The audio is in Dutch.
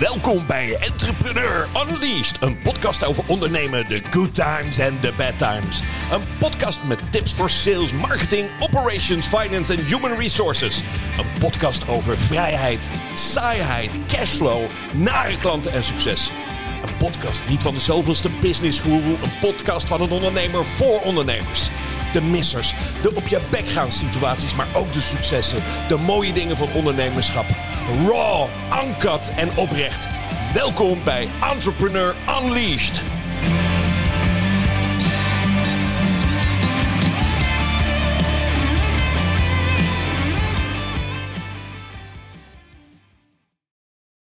Welkom bij Entrepreneur Unleashed, een podcast over ondernemen, de good times en de bad times. Een podcast met tips voor sales, marketing, operations, finance en human resources. Een podcast over vrijheid, saaiheid, cashflow, nare klanten en succes. Een podcast niet van de zoveelste business guru, een podcast van een ondernemer voor ondernemers. De missers, de op je bek gaan situaties, maar ook de successen, de mooie dingen van ondernemerschap. Raw, uncut en oprecht. Welkom bij Entrepreneur Unleashed.